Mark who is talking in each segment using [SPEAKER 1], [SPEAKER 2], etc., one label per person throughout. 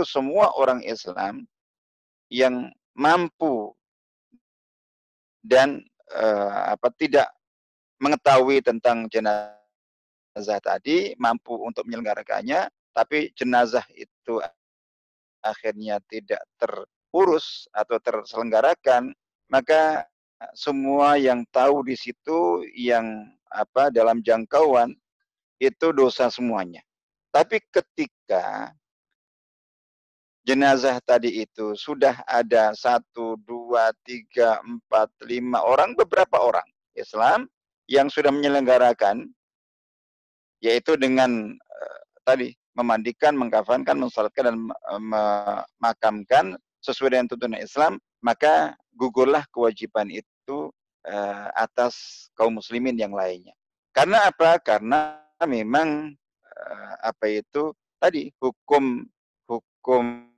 [SPEAKER 1] itu semua orang Islam yang mampu dan uh, apa tidak mengetahui tentang jenazah tadi mampu untuk menyelenggarakannya tapi jenazah itu akhirnya tidak terurus atau terselenggarakan maka semua yang tahu di situ yang apa dalam jangkauan itu dosa semuanya. Tapi ketika jenazah tadi itu sudah ada satu, dua, tiga, empat, lima orang, beberapa orang Islam yang sudah menyelenggarakan, yaitu dengan uh, tadi memandikan, mengkafankan, mensalatkan dan memakamkan sesuai dengan tuntunan Islam, maka gugurlah kewajiban itu uh, atas kaum muslimin yang lainnya. Karena apa? Karena memang uh, apa itu tadi hukum hukum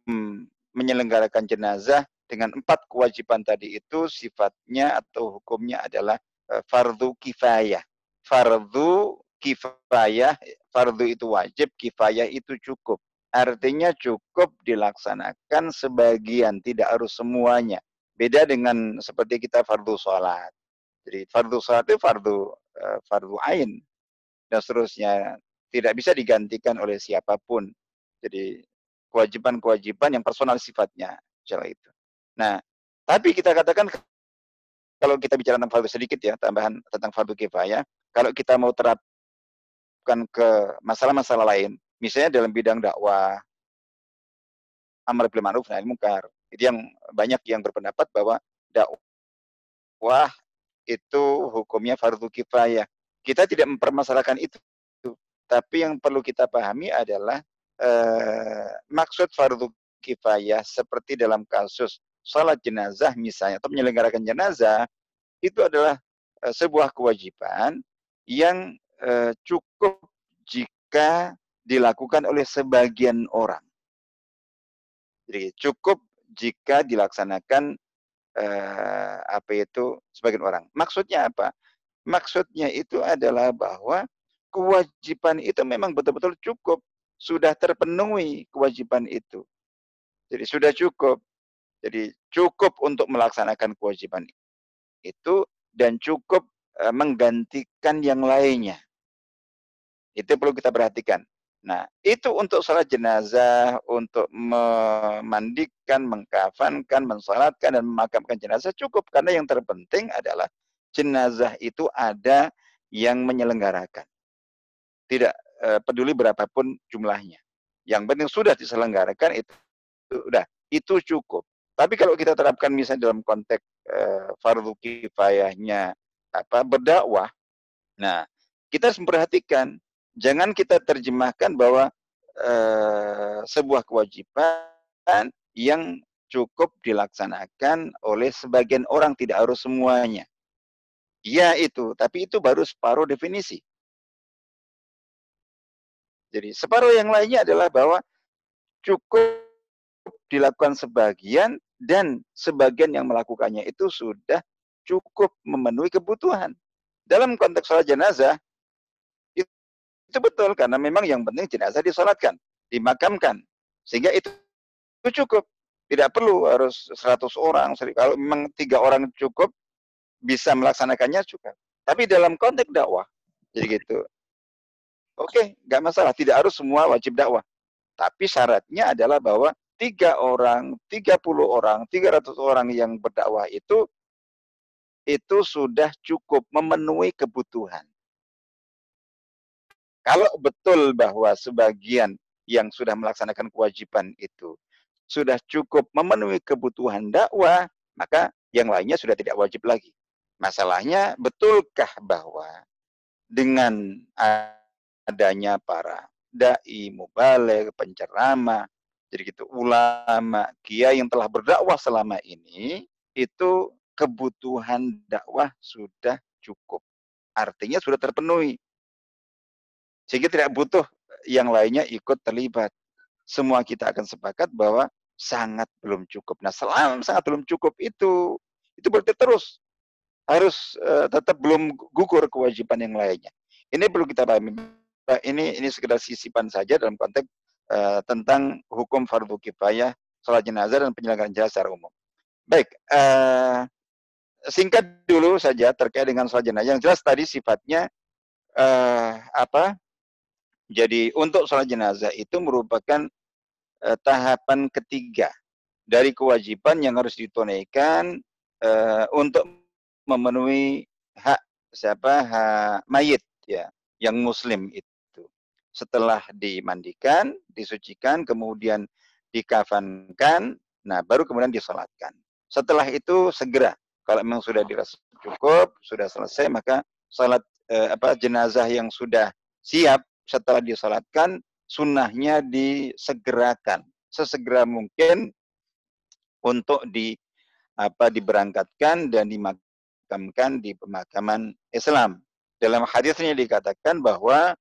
[SPEAKER 1] menyelenggarakan jenazah dengan empat kewajiban tadi itu sifatnya atau hukumnya adalah uh, fardu kifayah. Fardu kifayah, fardu itu wajib, kifayah itu cukup. Artinya cukup dilaksanakan sebagian, tidak harus semuanya. Beda dengan seperti kita fardu sholat. Jadi fardu sholat itu fardu uh, fardu ain dan seterusnya tidak bisa digantikan oleh siapa pun. Jadi kewajiban-kewajiban yang personal sifatnya cara itu. Nah, tapi kita katakan kalau kita bicara tentang fardu sedikit ya, tambahan tentang fardu kifayah, kalau kita mau terapkan ke masalah-masalah lain, misalnya dalam bidang dakwah, amar bil ma'ruf nahi munkar, itu yang banyak yang berpendapat bahwa dakwah itu hukumnya fardu kifayah. Kita tidak mempermasalahkan itu. Tapi yang perlu kita pahami adalah eh, maksud fardu kifayah seperti dalam kasus salat jenazah misalnya atau menyelenggarakan jenazah itu adalah eh, sebuah kewajiban yang eh, cukup jika dilakukan oleh sebagian orang. Jadi cukup jika dilaksanakan eh, apa itu sebagian orang. Maksudnya apa? Maksudnya itu adalah bahwa kewajiban itu memang betul-betul cukup sudah terpenuhi kewajiban itu. Jadi sudah cukup. Jadi cukup untuk melaksanakan kewajiban itu dan cukup e, menggantikan yang lainnya. Itu perlu kita perhatikan. Nah, itu untuk salat jenazah, untuk memandikan, mengkafankan, mensalatkan, dan memakamkan jenazah cukup. Karena yang terpenting adalah jenazah itu ada yang menyelenggarakan. Tidak Eh, peduli berapapun jumlahnya. Yang penting sudah diselenggarakan itu sudah itu cukup. Tapi kalau kita terapkan misalnya dalam konteks uh, fardu kifayahnya apa berdakwah, nah kita harus memperhatikan jangan kita terjemahkan bahwa uh, sebuah kewajiban yang cukup dilaksanakan oleh sebagian orang tidak harus semuanya. Iya itu, tapi itu baru separuh definisi. Jadi separuh yang lainnya adalah bahwa cukup dilakukan sebagian dan sebagian yang melakukannya itu sudah cukup memenuhi kebutuhan. Dalam konteks sholat jenazah, itu, betul karena memang yang penting jenazah disolatkan, dimakamkan. Sehingga itu, itu cukup. Tidak perlu harus 100 orang. Kalau memang tiga orang cukup, bisa melaksanakannya juga. Tapi dalam konteks dakwah, jadi gitu. Oke, nggak masalah. Tidak harus semua wajib dakwah. Tapi syaratnya adalah bahwa tiga orang, tiga puluh orang, tiga ratus orang yang berdakwah itu itu sudah cukup memenuhi kebutuhan. Kalau betul bahwa sebagian yang sudah melaksanakan kewajiban itu sudah cukup memenuhi kebutuhan dakwah, maka yang lainnya sudah tidak wajib lagi. Masalahnya, betulkah bahwa dengan adanya para dai, mubaligh, penceramah, jadi gitu ulama, kiai yang telah berdakwah selama ini itu kebutuhan dakwah sudah cukup. Artinya sudah terpenuhi. Sehingga tidak butuh yang lainnya ikut terlibat. Semua kita akan sepakat bahwa sangat belum cukup. Nah, selama sangat belum cukup itu itu berarti terus harus uh, tetap belum gugur kewajiban yang lainnya. Ini perlu kita pahami ini ini sekedar sisipan saja dalam konteks uh, tentang hukum fardu kifayah, sholat jenazah dan penyelenggaraan jenazah secara umum. Baik, uh, singkat dulu saja terkait dengan sholat jenazah. Yang jelas tadi sifatnya uh, apa? Jadi untuk sholat jenazah itu merupakan uh, tahapan ketiga dari kewajiban yang harus ditunaikan uh, untuk memenuhi hak siapa hak mayit ya yang muslim itu setelah dimandikan disucikan kemudian dikafankan nah baru kemudian disolatkan setelah itu segera kalau memang sudah dirasa cukup sudah selesai maka salat eh, apa jenazah yang sudah siap setelah disolatkan sunnahnya disegerakan sesegera mungkin untuk di apa diberangkatkan dan dimak dimakamkan di pemakaman Islam. Dalam hadisnya dikatakan bahwa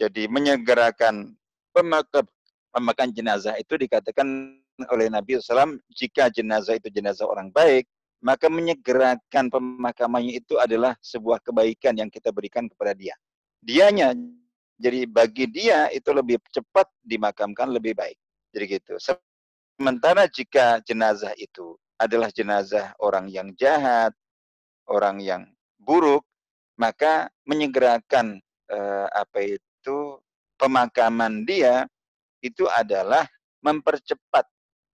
[SPEAKER 1] jadi menyegerakan pemakam pemakaman jenazah itu dikatakan oleh Nabi SAW jika jenazah itu jenazah orang baik maka menyegerakan pemakamannya itu adalah sebuah kebaikan yang kita berikan kepada dia. Dianya jadi bagi dia itu lebih cepat dimakamkan lebih baik. Jadi gitu. Sementara jika jenazah itu adalah jenazah orang yang jahat, orang yang buruk, maka menyegerakan eh, apa itu pemakaman dia itu adalah mempercepat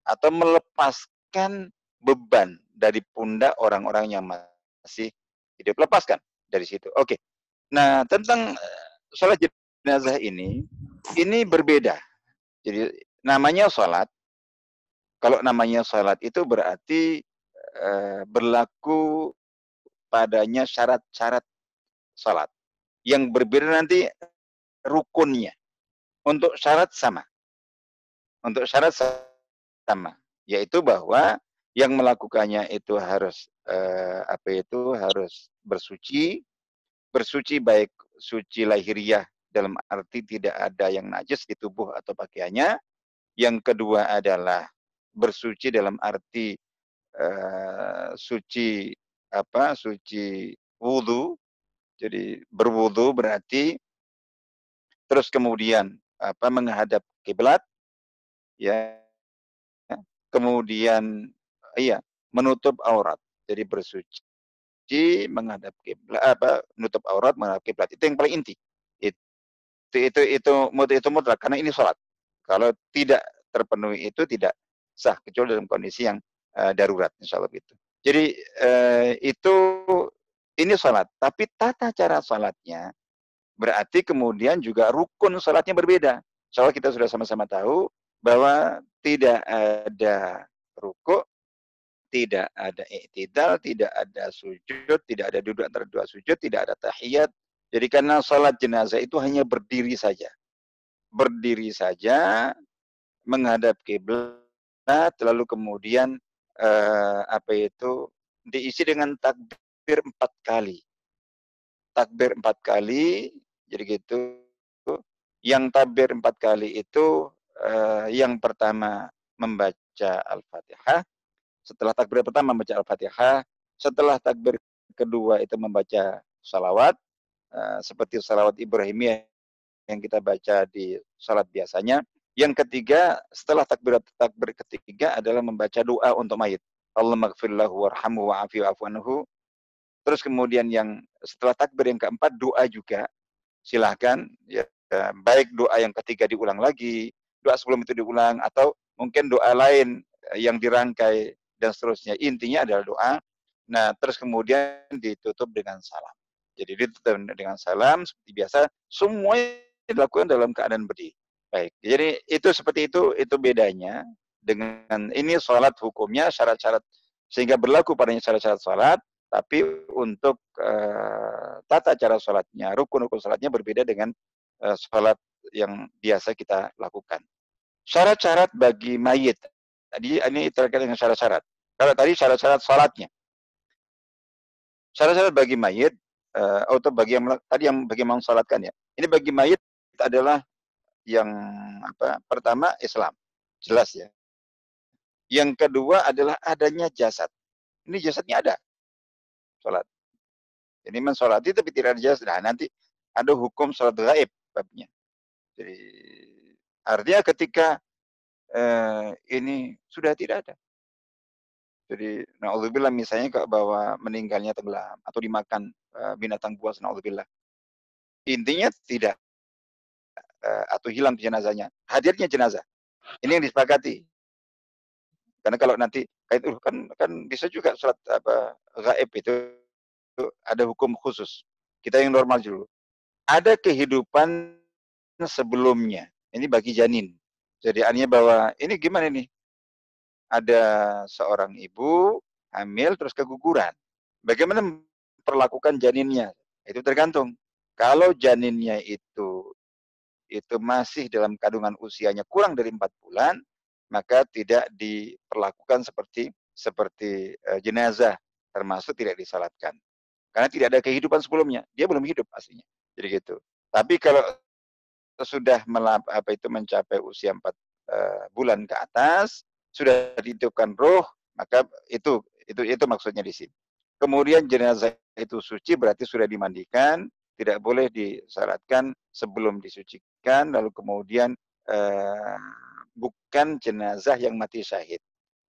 [SPEAKER 1] atau melepaskan beban dari pundak orang-orang yang masih hidup. Lepaskan dari situ. Oke. Nah, tentang eh, sholat jenazah ini, ini berbeda. Jadi namanya sholat. Kalau namanya sholat itu berarti eh, berlaku padanya syarat-syarat salat. Yang berbeda nanti rukunnya. Untuk syarat sama. Untuk syarat sama. Yaitu bahwa yang melakukannya itu harus eh, apa itu harus bersuci, bersuci baik suci lahiriah dalam arti tidak ada yang najis di tubuh atau pakaiannya. Yang kedua adalah bersuci dalam arti uh, suci apa suci wudhu. Jadi berwudhu berarti terus kemudian apa menghadap kiblat ya kemudian iya menutup aurat. Jadi bersuci menghadap kiblat apa menutup aurat menghadap kiblat. Itu yang paling inti. Itu itu itu itu, itu mutlak. Karena ini sholat. Kalau tidak terpenuhi itu tidak sah kecuali dalam kondisi yang uh, darurat insya Allah itu jadi eh, itu ini sholat. Tapi tata cara sholatnya berarti kemudian juga rukun sholatnya berbeda. Soal kita sudah sama-sama tahu bahwa tidak ada ruku, tidak ada iktidal, tidak ada sujud, tidak ada duduk antara dua sujud, tidak ada tahiyat. Jadi karena sholat jenazah itu hanya berdiri saja. Berdiri saja, menghadap kiblat, lalu kemudian uh, apa itu diisi dengan takbir empat kali. Takbir empat kali, jadi gitu. Yang takbir empat kali itu uh, yang pertama membaca Al-Fatihah, setelah takbir pertama membaca Al-Fatihah, setelah takbir kedua itu membaca salawat, uh, seperti salawat Ibrahimiyah yang kita baca di salat biasanya, yang ketiga, setelah takbir takbir ketiga adalah membaca doa untuk mayit. Allah maghfirlahu warhamhu wa'afi wa'afu anhu. Terus kemudian yang setelah takbir yang keempat doa juga. Silahkan ya baik doa yang ketiga diulang lagi, doa sebelum itu diulang atau mungkin doa lain eh, yang dirangkai dan seterusnya. Intinya adalah doa. Nah, terus kemudian ditutup dengan salam. Jadi ditutup dengan salam seperti biasa, semuanya dilakukan dalam keadaan berdiri. Baik, jadi itu seperti itu, itu bedanya dengan ini sholat hukumnya syarat-syarat sehingga berlaku padanya syarat-syarat sholat, tapi untuk uh, tata cara sholatnya, rukun-rukun sholatnya berbeda dengan uh, sholat yang biasa kita lakukan. Syarat-syarat bagi mayit, tadi ini terkait dengan syarat-syarat. Kalau tadi syarat-syarat sholatnya, syarat-syarat bagi mayit uh, atau bagi yang tadi yang bagi yang sholatkan ya, ini bagi mayit adalah yang apa pertama Islam. Jelas ya. Yang kedua adalah adanya jasad. Ini jasadnya ada sholat ini mensolati tapi tidak jasad nah nanti ada hukum sholat gaib babnya jadi Artinya ketika eh, ini sudah tidak ada. Jadi naudzubillah misalnya ke bahwa meninggalnya tenggelam atau dimakan uh, binatang buas naudzubillah. Intinya tidak uh, atau hilang jenazahnya. Hadirnya jenazah. Ini yang disepakati. Karena kalau nanti kan kan bisa juga surat apa gaib itu, ada hukum khusus. Kita yang normal dulu. Ada kehidupan sebelumnya. Ini bagi janin. Jadi artinya bahwa ini gimana nih? ada seorang ibu hamil terus keguguran. Bagaimana perlakukan janinnya? Itu tergantung. Kalau janinnya itu itu masih dalam kandungan usianya kurang dari empat bulan, maka tidak diperlakukan seperti seperti uh, jenazah, termasuk tidak disalatkan. Karena tidak ada kehidupan sebelumnya, dia belum hidup aslinya. Jadi gitu. Tapi kalau sudah melap, apa itu mencapai usia empat uh, bulan ke atas, sudah ditiupkan roh, maka itu itu itu maksudnya di sini. Kemudian jenazah itu suci berarti sudah dimandikan, tidak boleh disyaratkan sebelum disucikan, lalu kemudian eh, bukan jenazah yang mati syahid.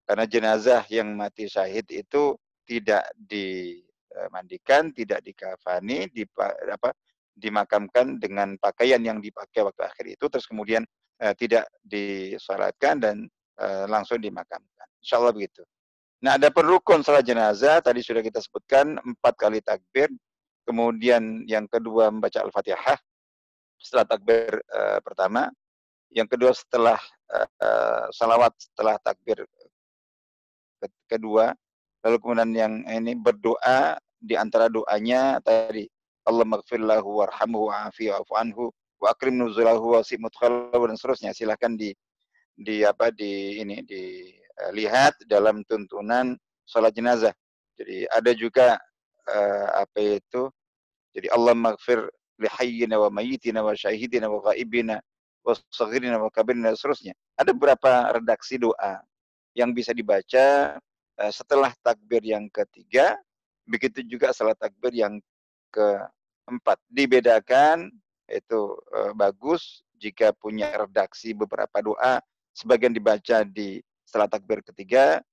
[SPEAKER 1] Karena jenazah yang mati syahid itu tidak dimandikan, tidak dikafani, di, apa, dimakamkan dengan pakaian yang dipakai waktu akhir itu, terus kemudian eh, tidak disalatkan dan Eh, langsung dimakamkan. Insya Allah begitu. Nah, ada perukun salat jenazah tadi sudah kita sebutkan empat kali takbir, kemudian yang kedua membaca al-fatihah setelah takbir uh, pertama, yang kedua setelah uh, salawat setelah takbir kedua, lalu kemudian yang ini berdoa di antara doanya tadi Allah maghfirlahu warhamhu wa'afi'afu anhu wa akrim nuzulahu wa dan seterusnya. Silahkan di di apa di ini dilihat dalam tuntunan sholat jenazah. Jadi ada juga uh, apa itu? Jadi Allah maghfir li hayyina wa mayyitina wa syahidina wa ghaibina dan seterusnya. Ada beberapa redaksi doa yang bisa dibaca uh, setelah takbir yang ketiga, begitu juga setelah takbir yang keempat. Dibedakan itu uh, bagus jika punya redaksi beberapa doa sebagian dibaca di setelah takbir ketiga,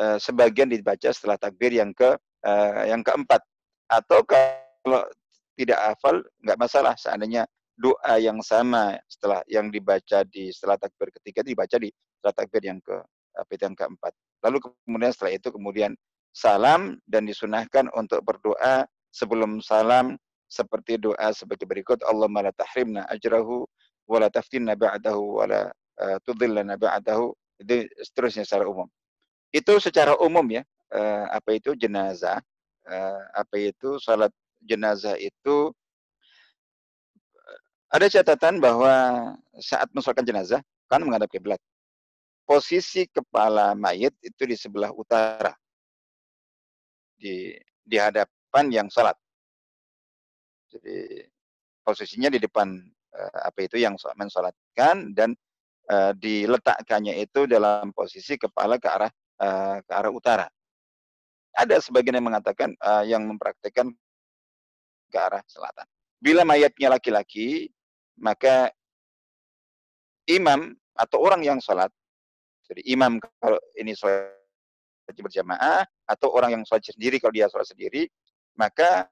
[SPEAKER 1] uh, sebagian dibaca setelah takbir yang ke yang keempat. Atau kalau tidak hafal nggak masalah seandainya doa yang sama setelah yang dibaca di setelah takbir ketiga dibaca di setelah takbir yang ke apa yang keempat. Lalu kemudian setelah itu kemudian salam dan disunahkan untuk berdoa sebelum salam seperti doa sebagai berikut Allahumma la tahrimna ajrahu wa la taftinna ba'dahu wa la uh, tudhillana ba'dahu itu seterusnya secara umum. Itu secara umum ya uh, apa itu jenazah apa itu salat jenazah itu ada catatan bahwa saat mensolatkan jenazah kan menghadap kiblat. Posisi kepala mayit itu di sebelah utara. Di di hadapan yang salat. Jadi posisinya di depan uh, apa itu yang mensolatkan dan uh, diletakkannya itu dalam posisi kepala ke arah uh, ke arah utara. Ada sebagian yang mengatakan uh, yang mempraktekkan ke arah selatan. Bila mayatnya laki-laki, maka imam atau orang yang sholat, jadi imam kalau ini sholat berjamaah, atau orang yang sholat sendiri kalau dia sholat sendiri, maka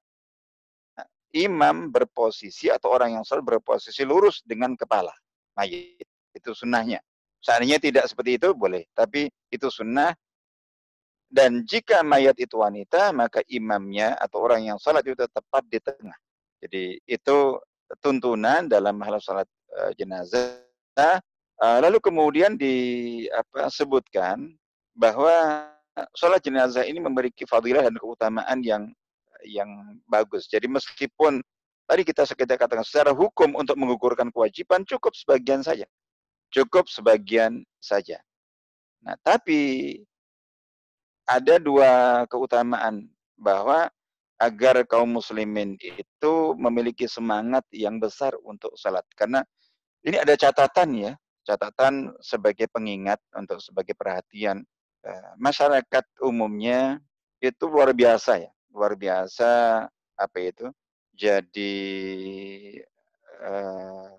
[SPEAKER 1] imam berposisi atau orang yang sholat berposisi lurus dengan kepala mayit. Itu sunnahnya. Seandainya tidak seperti itu boleh, tapi itu sunnah. Dan jika mayat itu wanita, maka imamnya atau orang yang sholat itu tepat di tengah. Jadi itu tuntunan dalam hal sholat uh, jenazah. Uh, lalu kemudian disebutkan bahwa sholat jenazah ini memiliki fadilah dan keutamaan yang yang bagus. Jadi meskipun tadi kita sekedar katakan secara hukum untuk menggugurkan kewajiban cukup sebagian saja. Cukup sebagian saja. Nah, tapi ada dua keutamaan bahwa agar kaum muslimin itu memiliki semangat yang besar untuk salat. Karena ini ada catatan ya, catatan sebagai pengingat untuk sebagai perhatian eh, masyarakat umumnya itu luar biasa ya, luar biasa apa itu. Jadi eh,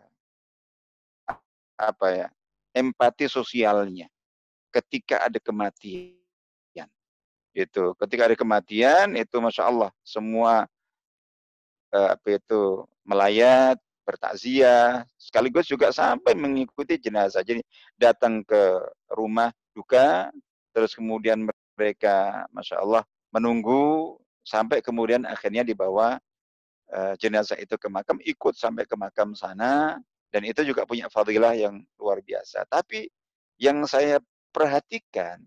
[SPEAKER 1] apa ya empati sosialnya ketika ada kematian. Itu ketika ada kematian itu masya Allah semua eh, apa itu melayat, bertakziah, sekaligus juga sampai mengikuti jenazah. Jadi datang ke rumah duka, terus kemudian mereka, masya Allah, menunggu sampai kemudian akhirnya dibawa uh, jenazah itu ke makam, ikut sampai ke makam sana, dan itu juga punya fadilah yang luar biasa. Tapi yang saya perhatikan,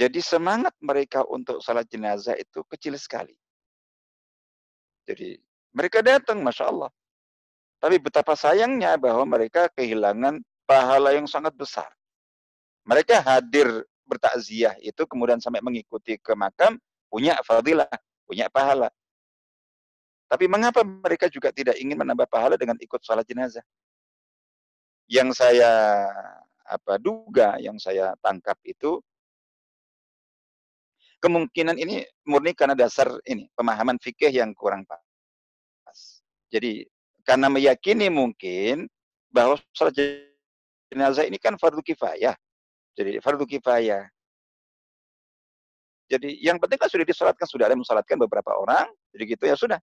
[SPEAKER 1] jadi semangat mereka untuk salat jenazah itu kecil sekali. Jadi mereka datang, masya Allah. Tapi betapa sayangnya bahwa mereka kehilangan pahala yang sangat besar. Mereka hadir bertakziah itu kemudian sampai mengikuti ke makam punya fadilah, punya pahala. Tapi mengapa mereka juga tidak ingin menambah pahala dengan ikut sholat jenazah? Yang saya apa duga, yang saya tangkap itu kemungkinan ini murni karena dasar ini pemahaman fikih yang kurang pas. Jadi karena meyakini mungkin bahwa sholat jenazah ini kan fardu kifayah. Jadi fardu kifayah. Jadi yang penting kan sudah disolatkan, sudah ada yang mensolatkan beberapa orang, jadi gitu ya sudah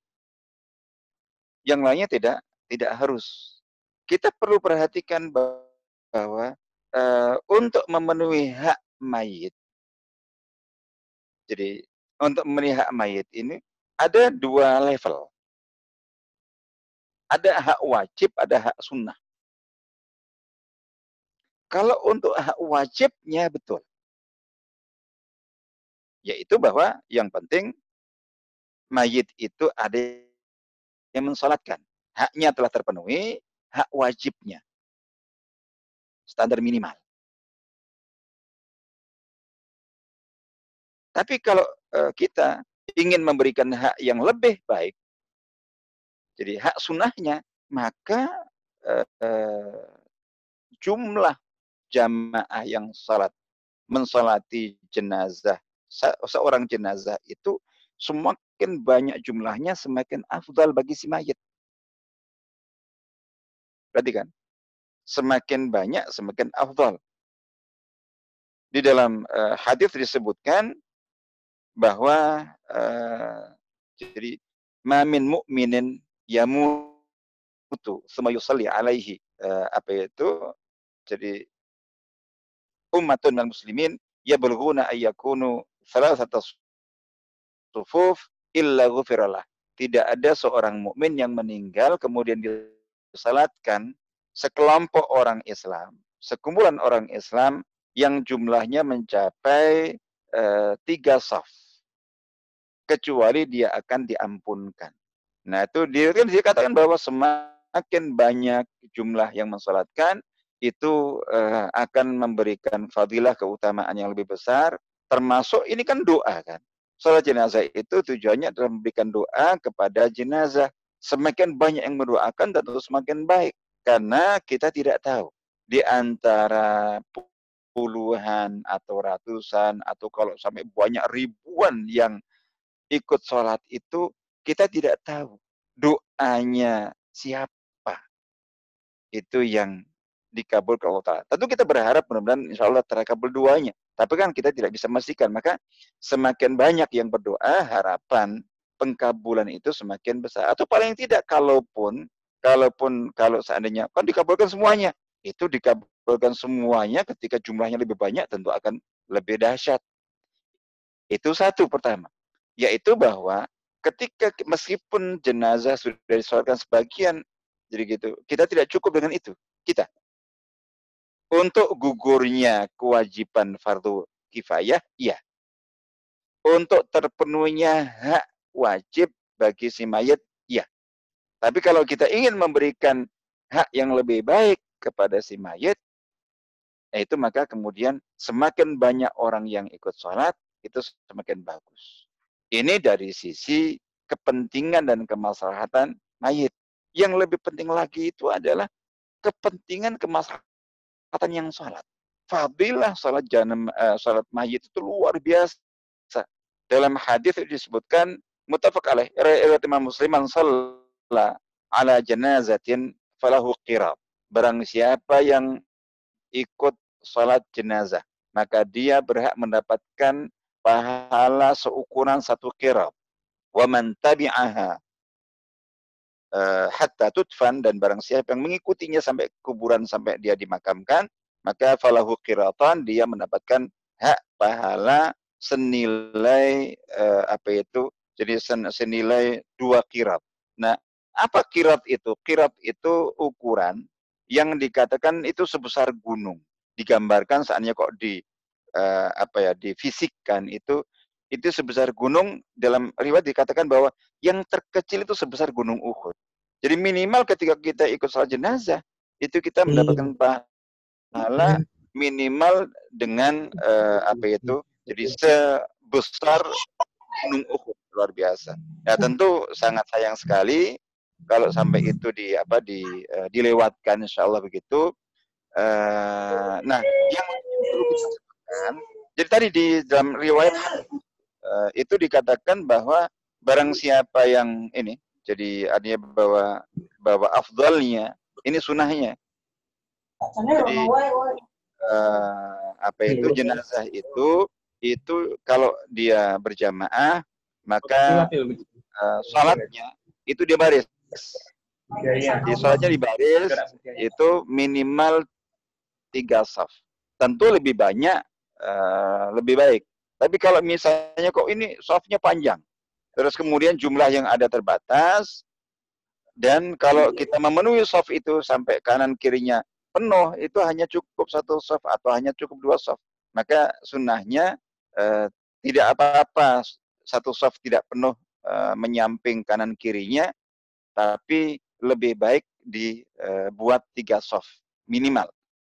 [SPEAKER 1] yang lainnya tidak tidak harus. Kita perlu perhatikan bahwa uh, untuk memenuhi hak mayit, jadi untuk hak mayit ini ada dua level. Ada hak wajib, ada hak sunnah. Kalau untuk hak wajibnya betul. Yaitu bahwa yang penting mayit itu ada yang mensolatkan. Haknya telah terpenuhi, hak wajibnya. Standar minimal. Tapi kalau uh, kita ingin memberikan hak yang lebih baik, jadi hak sunnahnya, maka uh, uh, jumlah jamaah yang salat mensolati jenazah seorang jenazah itu semakin banyak jumlahnya semakin afdal bagi si mayit. Perhatikan. Semakin banyak semakin afdal. Di dalam uh, hadis disebutkan bahwa uh, jadi mamin mukminin yamutu summa yusalli alaihi uh, apa itu jadi ummatun minal muslimin yablughuna ayyakunu thalathata sufuf illa ghufirallah. Tidak ada seorang mukmin yang meninggal kemudian disalatkan sekelompok orang Islam, sekumpulan orang Islam yang jumlahnya mencapai uh, tiga saf. Kecuali dia akan diampunkan. Nah itu dia kan dia katakan bahwa semakin banyak jumlah yang mensolatkan itu uh, akan memberikan fadilah keutamaan yang lebih besar. Termasuk ini kan doa kan. Salat jenazah itu tujuannya adalah memberikan doa kepada jenazah. Semakin banyak yang mendoakan tentu semakin baik. Karena kita tidak tahu di antara puluhan atau ratusan atau kalau sampai banyak ribuan yang ikut sholat itu kita tidak tahu doanya siapa itu yang dikabulkan Allah. Tentu kita berharap mudah-mudahan insya Allah terkabul doanya. Tapi kan kita tidak bisa memastikan. Maka semakin banyak yang berdoa, harapan pengkabulan itu semakin besar. Atau paling tidak, kalaupun, kalaupun kalau seandainya, kan dikabulkan semuanya. Itu dikabulkan semuanya ketika jumlahnya lebih banyak, tentu akan lebih dahsyat. Itu satu pertama. Yaitu bahwa ketika meskipun jenazah sudah disolatkan sebagian, jadi gitu, kita tidak cukup dengan itu. Kita untuk gugurnya kewajiban fardu kifayah, iya. Untuk terpenuhnya hak wajib bagi si mayat, iya. Tapi kalau kita ingin memberikan hak yang lebih baik kepada si mayat, itu maka kemudian semakin banyak orang yang ikut sholat, itu semakin bagus. Ini dari sisi kepentingan dan kemaslahatan mayit. Yang lebih penting lagi itu adalah kepentingan kemaslahatan yang salat. Fadilah salat janam uh, salat mayit itu luar biasa. Dalam hadis itu disebutkan mutafaq alaih riwayat Imam Muslim man shalla ala janazatin falahu qirat. barang siapa yang ikut sholat jenazah, maka dia berhak mendapatkan pahala seukuran satu kirat. Wa man tabi'aha uh, hatta tutfan dan barang siapa yang mengikutinya sampai kuburan sampai dia dimakamkan, maka falahu kiratan dia mendapatkan hak pahala senilai uh, apa itu jadi sen, senilai dua kirat. Nah, apa kirat itu? Kirat itu ukuran yang dikatakan itu sebesar gunung. Digambarkan saatnya kok di uh, apa ya difisikkan itu itu sebesar gunung dalam riwayat dikatakan bahwa yang terkecil itu sebesar gunung Uhud. Jadi minimal ketika kita ikut salat jenazah itu kita hmm. mendapatkan pahala minimal dengan uh, apa itu jadi sebesar gunung Uhud luar biasa. Ya tentu sangat sayang sekali kalau sampai itu di apa di uh, dilewatkan insya Allah begitu. Uh, nah yang perlu kita tadi di dalam riwayat uh, itu dikatakan bahwa barang siapa yang ini jadi artinya bahwa bahwa afdalnya ini sunahnya. Jadi uh, apa itu jenazah itu itu kalau dia berjamaah maka uh, sholatnya itu dia baris. Di sholatnya di baris itu minimal tiga saf. Tentu lebih banyak uh, lebih baik. Tapi kalau misalnya kok ini safnya panjang, terus kemudian jumlah yang ada terbatas, dan kalau kita memenuhi soft itu sampai kanan kirinya penuh, itu hanya cukup satu soft atau hanya cukup dua soft. Maka sunnahnya eh, tidak apa-apa satu soft tidak penuh eh, menyamping kanan kirinya, tapi lebih baik dibuat eh, tiga soft minimal.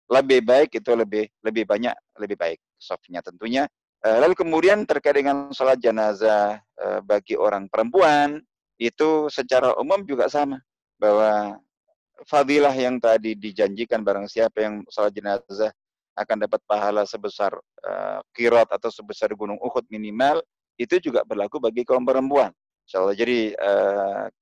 [SPEAKER 1] Lebih baik itu lebih lebih banyak lebih baik softnya tentunya. Eh, lalu kemudian terkait dengan sholat jenazah eh, bagi orang perempuan itu secara umum juga sama bahwa fadilah yang tadi dijanjikan barang siapa yang sholat jenazah akan dapat pahala sebesar uh, kirot atau sebesar gunung Uhud minimal itu juga berlaku bagi kaum perempuan. Insyaallah. Jadi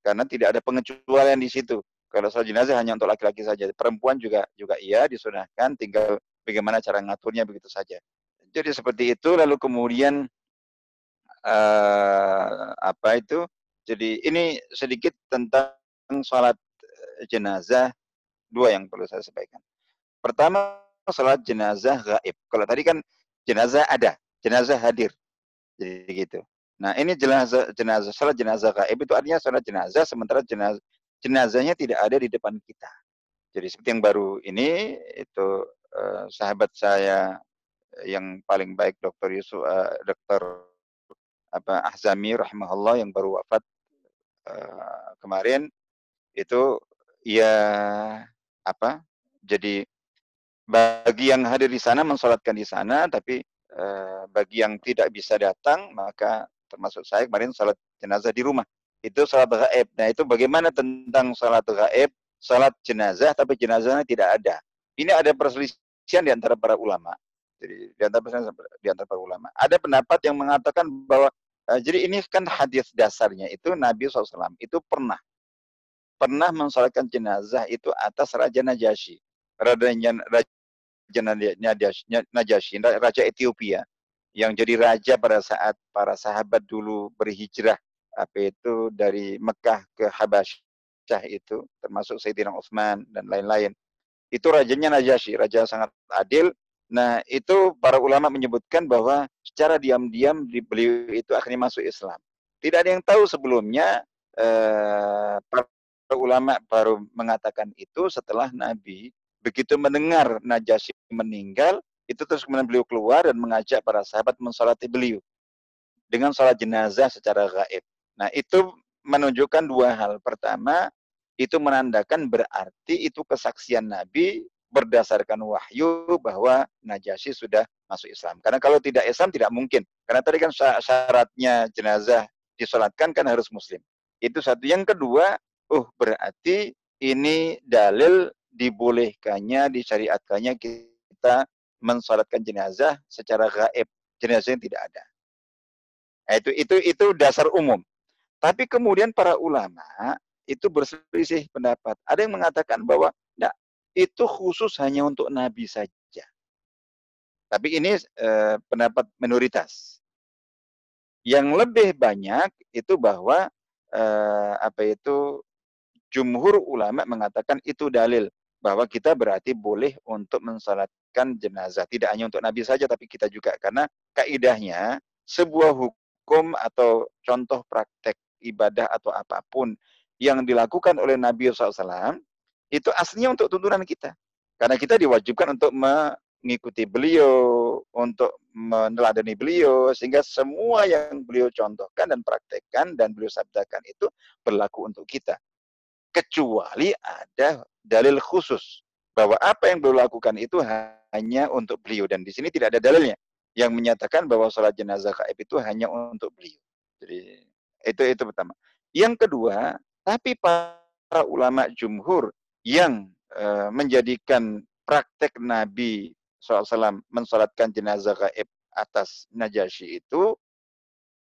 [SPEAKER 1] karena tidak ada pengecualian di situ. Kalau sholat jenazah hanya untuk laki-laki saja, perempuan juga juga iya disunahkan, tinggal bagaimana cara ngaturnya begitu saja. Jadi seperti itu. Lalu kemudian uh, apa itu? Jadi ini sedikit tentang sholat jenazah dua yang perlu saya sampaikan. Pertama salat jenazah gaib. Kalau tadi kan jenazah ada, jenazah hadir. Jadi gitu. Nah, ini jenazah jenazah salat jenazah gaib itu artinya salat jenazah sementara jenazah jenazahnya tidak ada di depan kita. Jadi seperti yang baru ini itu uh, sahabat saya yang paling baik Dr. Yusuf uh, eh, Dr. apa Ahzami rahimahullah yang baru wafat uh, kemarin itu ya apa jadi bagi yang hadir di sana mensolatkan di sana tapi eh, bagi yang tidak bisa datang maka termasuk saya kemarin salat jenazah di rumah itu salat gaib nah itu bagaimana tentang salat gaib salat jenazah tapi jenazahnya tidak ada ini ada perselisihan di antara para ulama jadi di antara di antara para ulama ada pendapat yang mengatakan bahwa uh, jadi ini kan hadis dasarnya itu Nabi SAW itu pernah pernah mensolatkan jenazah itu atas Raja Najasyi. Raja, Raja Najasyi, Raja Ethiopia yang jadi raja pada saat para sahabat dulu berhijrah apa itu dari Mekah ke Habasyah itu termasuk Sayyidina Utsman dan lain-lain. Itu rajanya Najasyi, raja sangat adil. Nah, itu para ulama menyebutkan bahwa secara diam-diam beliau itu akhirnya masuk Islam. Tidak ada yang tahu sebelumnya eh, ulama baru mengatakan itu setelah Nabi begitu mendengar Najasyi meninggal, itu terus kemudian beliau keluar dan mengajak para sahabat mensolati beliau dengan sholat jenazah secara gaib. Nah itu menunjukkan dua hal. Pertama, itu menandakan berarti itu kesaksian Nabi berdasarkan wahyu bahwa Najasyi sudah masuk Islam. Karena kalau tidak Islam tidak mungkin. Karena tadi kan syaratnya jenazah disolatkan kan harus Muslim. Itu satu. Yang kedua, oh berarti ini dalil dibolehkannya, disyariatkannya kita mensolatkan jenazah secara gaib. Jenazah yang tidak ada. Nah, itu itu itu dasar umum. Tapi kemudian para ulama itu berselisih pendapat. Ada yang mengatakan bahwa itu khusus hanya untuk Nabi saja. Tapi ini eh, pendapat minoritas. Yang lebih banyak itu bahwa eh, apa itu jumhur ulama mengatakan itu dalil bahwa kita berarti boleh untuk mensalatkan jenazah tidak hanya untuk nabi saja tapi kita juga karena kaidahnya sebuah hukum atau contoh praktek ibadah atau apa pun yang dilakukan oleh Nabi SAW itu aslinya untuk tuntunan kita karena kita diwajibkan untuk mengikuti beliau untuk meneladani beliau sehingga semua yang beliau contohkan dan praktekkan dan beliau sabdakan itu berlaku untuk kita kecuali ada dalil khusus bahwa apa yang beliau lakukan itu hanya untuk beliau dan di sini tidak ada dalilnya yang menyatakan bahwa sholat jenazah gaib itu hanya untuk beliau. Jadi itu itu pertama. Yang kedua, tapi para ulama jumhur yang e, menjadikan praktek Nabi SAW mensolatkan jenazah gaib atas Najasyi itu,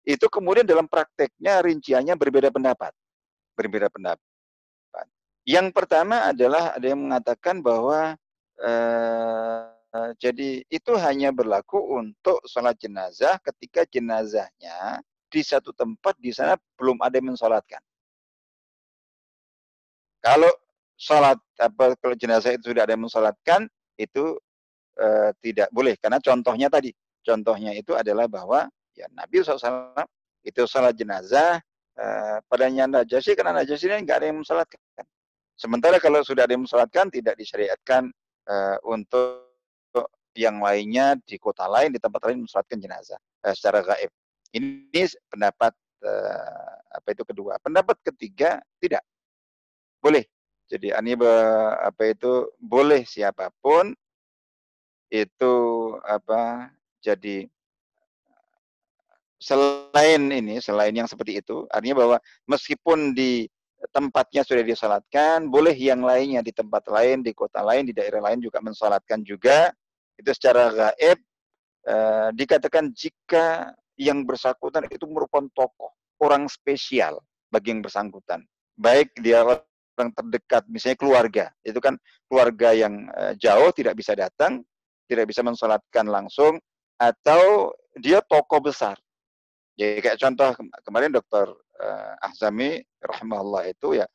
[SPEAKER 1] itu kemudian dalam prakteknya rinciannya berbeda pendapat. Berbeda pendapat. Yang pertama adalah ada yang mengatakan bahwa eh, jadi itu hanya berlaku untuk sholat jenazah ketika jenazahnya di satu tempat di sana belum ada yang mensolatkan. Kalau sholat apa kalau jenazah itu sudah ada yang mensolatkan itu eh, tidak boleh karena contohnya tadi contohnya itu adalah bahwa ya Nabi SAW itu sholat jenazah eh, padanya Najasyi karena Najasyi ini nggak ada yang mensolatkan Sementara kalau sudah ada yang mensolatkan tidak disyariatkan uh, untuk yang lainnya di kota lain di tempat lain mensolatkan jenazah uh, secara gaib. Ini pendapat uh, apa itu kedua. Pendapat ketiga tidak boleh. Jadi ini apa itu boleh siapa pun itu apa jadi selain ini selain yang seperti itu artinya bahwa meskipun di tempatnya sudah disalatkan, boleh yang lainnya di tempat lain, di kota lain, di daerah lain juga mensalatkan juga. Itu secara gaib eh, dikatakan jika yang bersangkutan itu merupakan tokoh, orang spesial bagi yang bersangkutan. Baik dia orang terdekat, misalnya keluarga. Itu kan keluarga yang eh, jauh tidak bisa datang, tidak bisa mensalatkan langsung, atau dia tokoh besar. Jadi kayak contoh kemarin dokter uh, Ahzami rahimahullah itu ya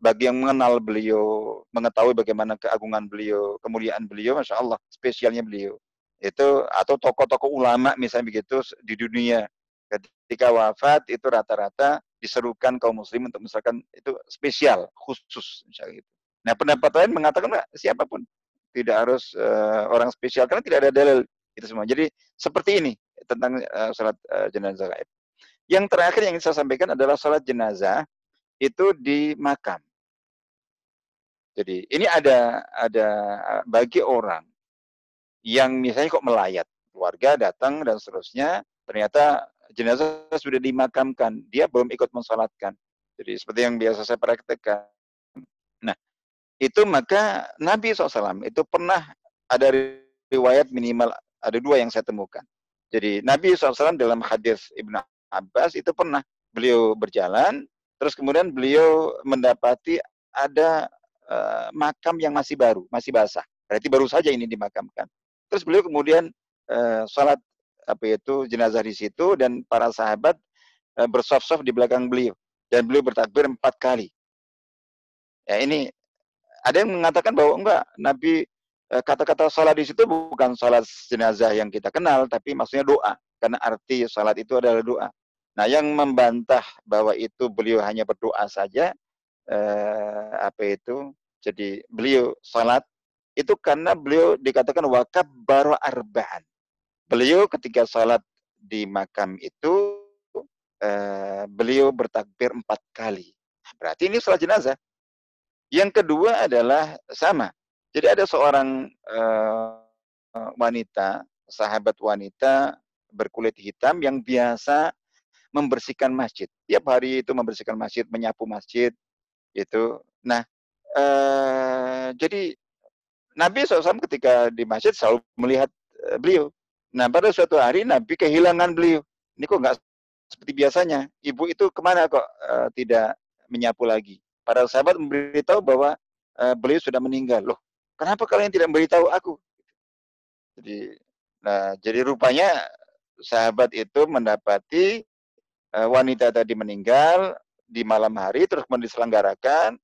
[SPEAKER 1] bagi yang mengenal beliau, mengetahui bagaimana keagungan beliau, kemuliaan beliau, masya Allah, spesialnya beliau itu atau tokoh-tokoh ulama misalnya begitu di dunia ketika wafat itu rata-rata diserukan kaum muslim untuk misalkan itu spesial khusus misalnya gitu. Nah pendapat lain mengatakan nah, siapa pun tidak harus uh, orang spesial karena tidak ada dalil itu semua. Jadi seperti ini tentang uh, salat uh, jenazah gaib. Yang terakhir yang ingin saya sampaikan adalah sholat jenazah itu di makam. Jadi ini ada ada bagi orang yang misalnya kok melayat, keluarga datang dan seterusnya, ternyata jenazah sudah dimakamkan, dia belum ikut mensolatkan. Jadi seperti yang biasa saya praktekkan. Nah, itu maka Nabi SAW itu pernah ada riwayat minimal ada dua yang saya temukan. Jadi Nabi SAW dalam hadis Ibnu Abbas itu pernah beliau berjalan, terus kemudian beliau mendapati ada uh, makam yang masih baru, masih basah. Berarti baru saja ini dimakamkan. Terus beliau kemudian uh, sholat apa itu jenazah di situ dan para sahabat uh, bersof-sof di belakang beliau dan beliau bertakbir empat kali. Ya ini ada yang mengatakan bahwa enggak Nabi kata-kata sholat di situ bukan sholat jenazah yang kita kenal, tapi maksudnya doa. Karena arti sholat itu adalah doa. Nah, yang membantah bahwa itu beliau hanya berdoa saja, eh, apa itu? Jadi beliau salat itu karena beliau dikatakan wakab baru arbaan. Beliau ketika salat di makam itu, eh, beliau bertakbir empat kali. Berarti ini salat jenazah. Yang kedua adalah sama. Jadi ada seorang eh, wanita, sahabat wanita berkulit hitam yang biasa membersihkan masjid. Tiap hari itu membersihkan masjid, menyapu masjid, itu. Nah, eh, jadi Nabi SAW ketika di masjid selalu melihat beliau. Nah, pada suatu hari Nabi kehilangan beliau. Ini kok nggak seperti biasanya. Ibu itu ke mana kok eh, tidak menyapu lagi? Para sahabat memberitahu bahwa eh, beliau sudah meninggal. Loh, kenapa kalian tidak memberitahu aku? Jadi, nah, jadi rupanya sahabat itu mendapati uh, wanita tadi meninggal di malam hari, terus kemudian diselenggarakan,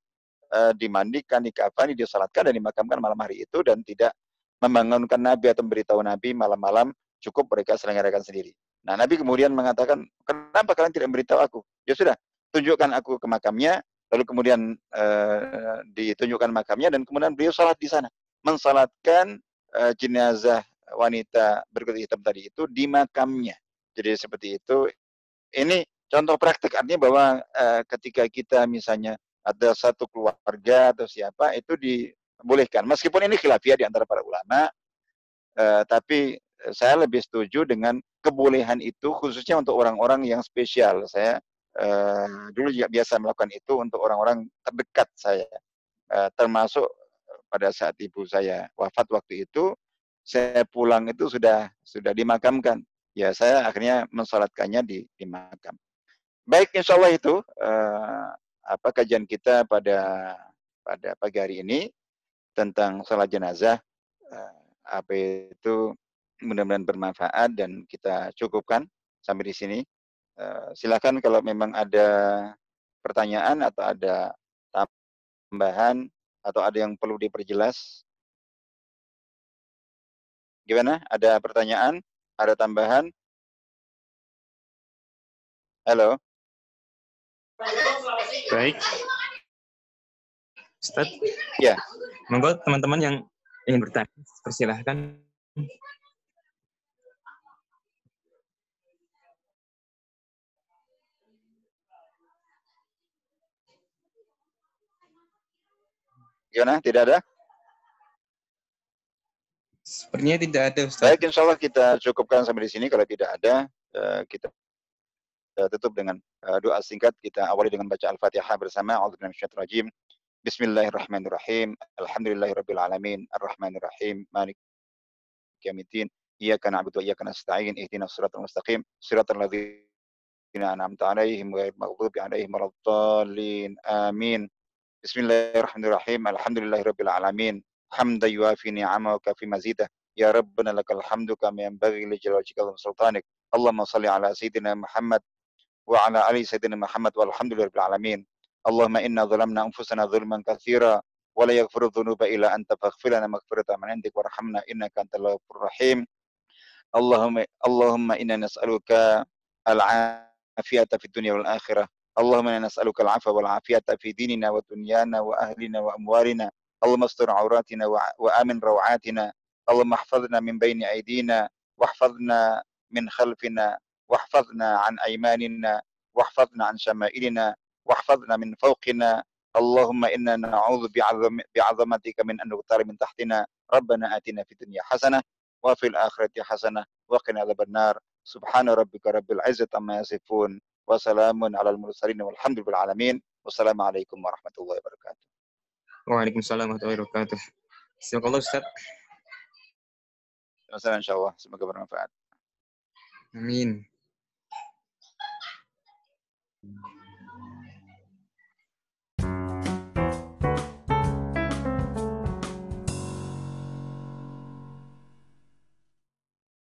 [SPEAKER 1] dimandikan, dikafani, disalatkan dan dimakamkan malam hari itu dan tidak membangunkan Nabi atau memberitahu Nabi malam-malam cukup mereka selenggarakan sendiri. Nah, Nabi kemudian mengatakan, kenapa kalian tidak memberitahu aku? Ya sudah, tunjukkan aku ke makamnya, lalu kemudian uh, ditunjukkan makamnya dan kemudian beliau salat di sana, mensalatkan uh, jenazah wanita berkulit hitam tadi itu di makamnya. Jadi seperti itu. Ini contoh praktik artinya bahwa uh, ketika kita misalnya ada satu keluarga atau siapa itu dibolehkan. Meskipun ini khilafiyah di antara para ulama, uh, tapi saya lebih setuju dengan kebolehan itu khususnya untuk orang-orang yang spesial. Saya uh, dulu juga biasa melakukan itu untuk orang-orang terdekat saya, uh, termasuk pada saat ibu saya wafat waktu itu, saya pulang itu sudah sudah dimakamkan. Ya saya akhirnya mensolatkannya di, di makam. Baik, insya Allah itu uh, apa kajian kita pada pada pagi hari ini tentang sholat jenazah. Uh, apa itu mudah-mudahan bermanfaat dan kita cukupkan sampai di sini. Uh, silakan kalau memang ada pertanyaan atau ada tambahan atau ada yang perlu diperjelas. Gimana? Ada pertanyaan? Ada tambahan? Halo.
[SPEAKER 2] Baik. Ustaz.
[SPEAKER 1] Ya.
[SPEAKER 2] Monggo teman-teman yang ingin bertanya, persilahkan.
[SPEAKER 1] Gimana? Tidak ada?
[SPEAKER 2] Sepertinya tidak ada, Ustaz.
[SPEAKER 1] Baik, insya Allah kita cukupkan sampai di sini. Kalau tidak ada, eh, kita tutup dengan eh, doa singkat. Kita awali dengan baca Al-Fatihah bersama. Rajim. بسم الله الرحمن الرحيم. الحمد لله رب العالمين. الرحمن الرحيم. مالك يوم الدين. إياك نعبد وإياك نستعين. اهدنا الصراط المستقيم. صراط الذين أنعمت عليهم غير المغضوب عليهم ولا الضالين. آمين. بسم الله الرحمن الرحيم. الحمد لله رب العالمين. حمدا يوافي نعمه وكافي مزيده. يا ربنا لك الحمد كما ينبغي لجلال وجهك وسلطانك اللهم صل على سيدنا محمد وعلى آل سيدنا محمد والحمد لله رب العالمين. اللهم إنا ظلمنا أنفسنا ظلما كثيرا ولا يغفر الذنوب إلا أنت فاغفر لنا مغفرة من عندك وارحمنا إنك أنت الغفور الرحيم. اللهم اللهم إنا نسألك العافية في الدنيا والآخرة. اللهم إنا نسألك العفو والعافية في ديننا ودنيانا وأهلنا وأموالنا. اللهم استر عوراتنا وآمن روعاتنا. اللهم احفظنا من بين أيدينا واحفظنا من خلفنا واحفظنا عن أيماننا واحفظنا عن شمائلنا. واحفظنا من فوقنا اللهم إنا نعوذ بعظم بعظمتك من أن نغتر من تحتنا ربنا آتنا في الدنيا حسنة وفي الآخرة حسنة وقنا عذاب النار سبحان ربك رب العزة عما يصفون وسلام على المرسلين والحمد لله العالمين والسلام عليكم
[SPEAKER 2] ورحمة الله وبركاته. وعليكم السلام
[SPEAKER 1] ورحمة الله وبركاته. سبحان
[SPEAKER 2] الله أستاذ. وسلام إن شاء الله سبحانك بالمنفعه. آمين. Thank.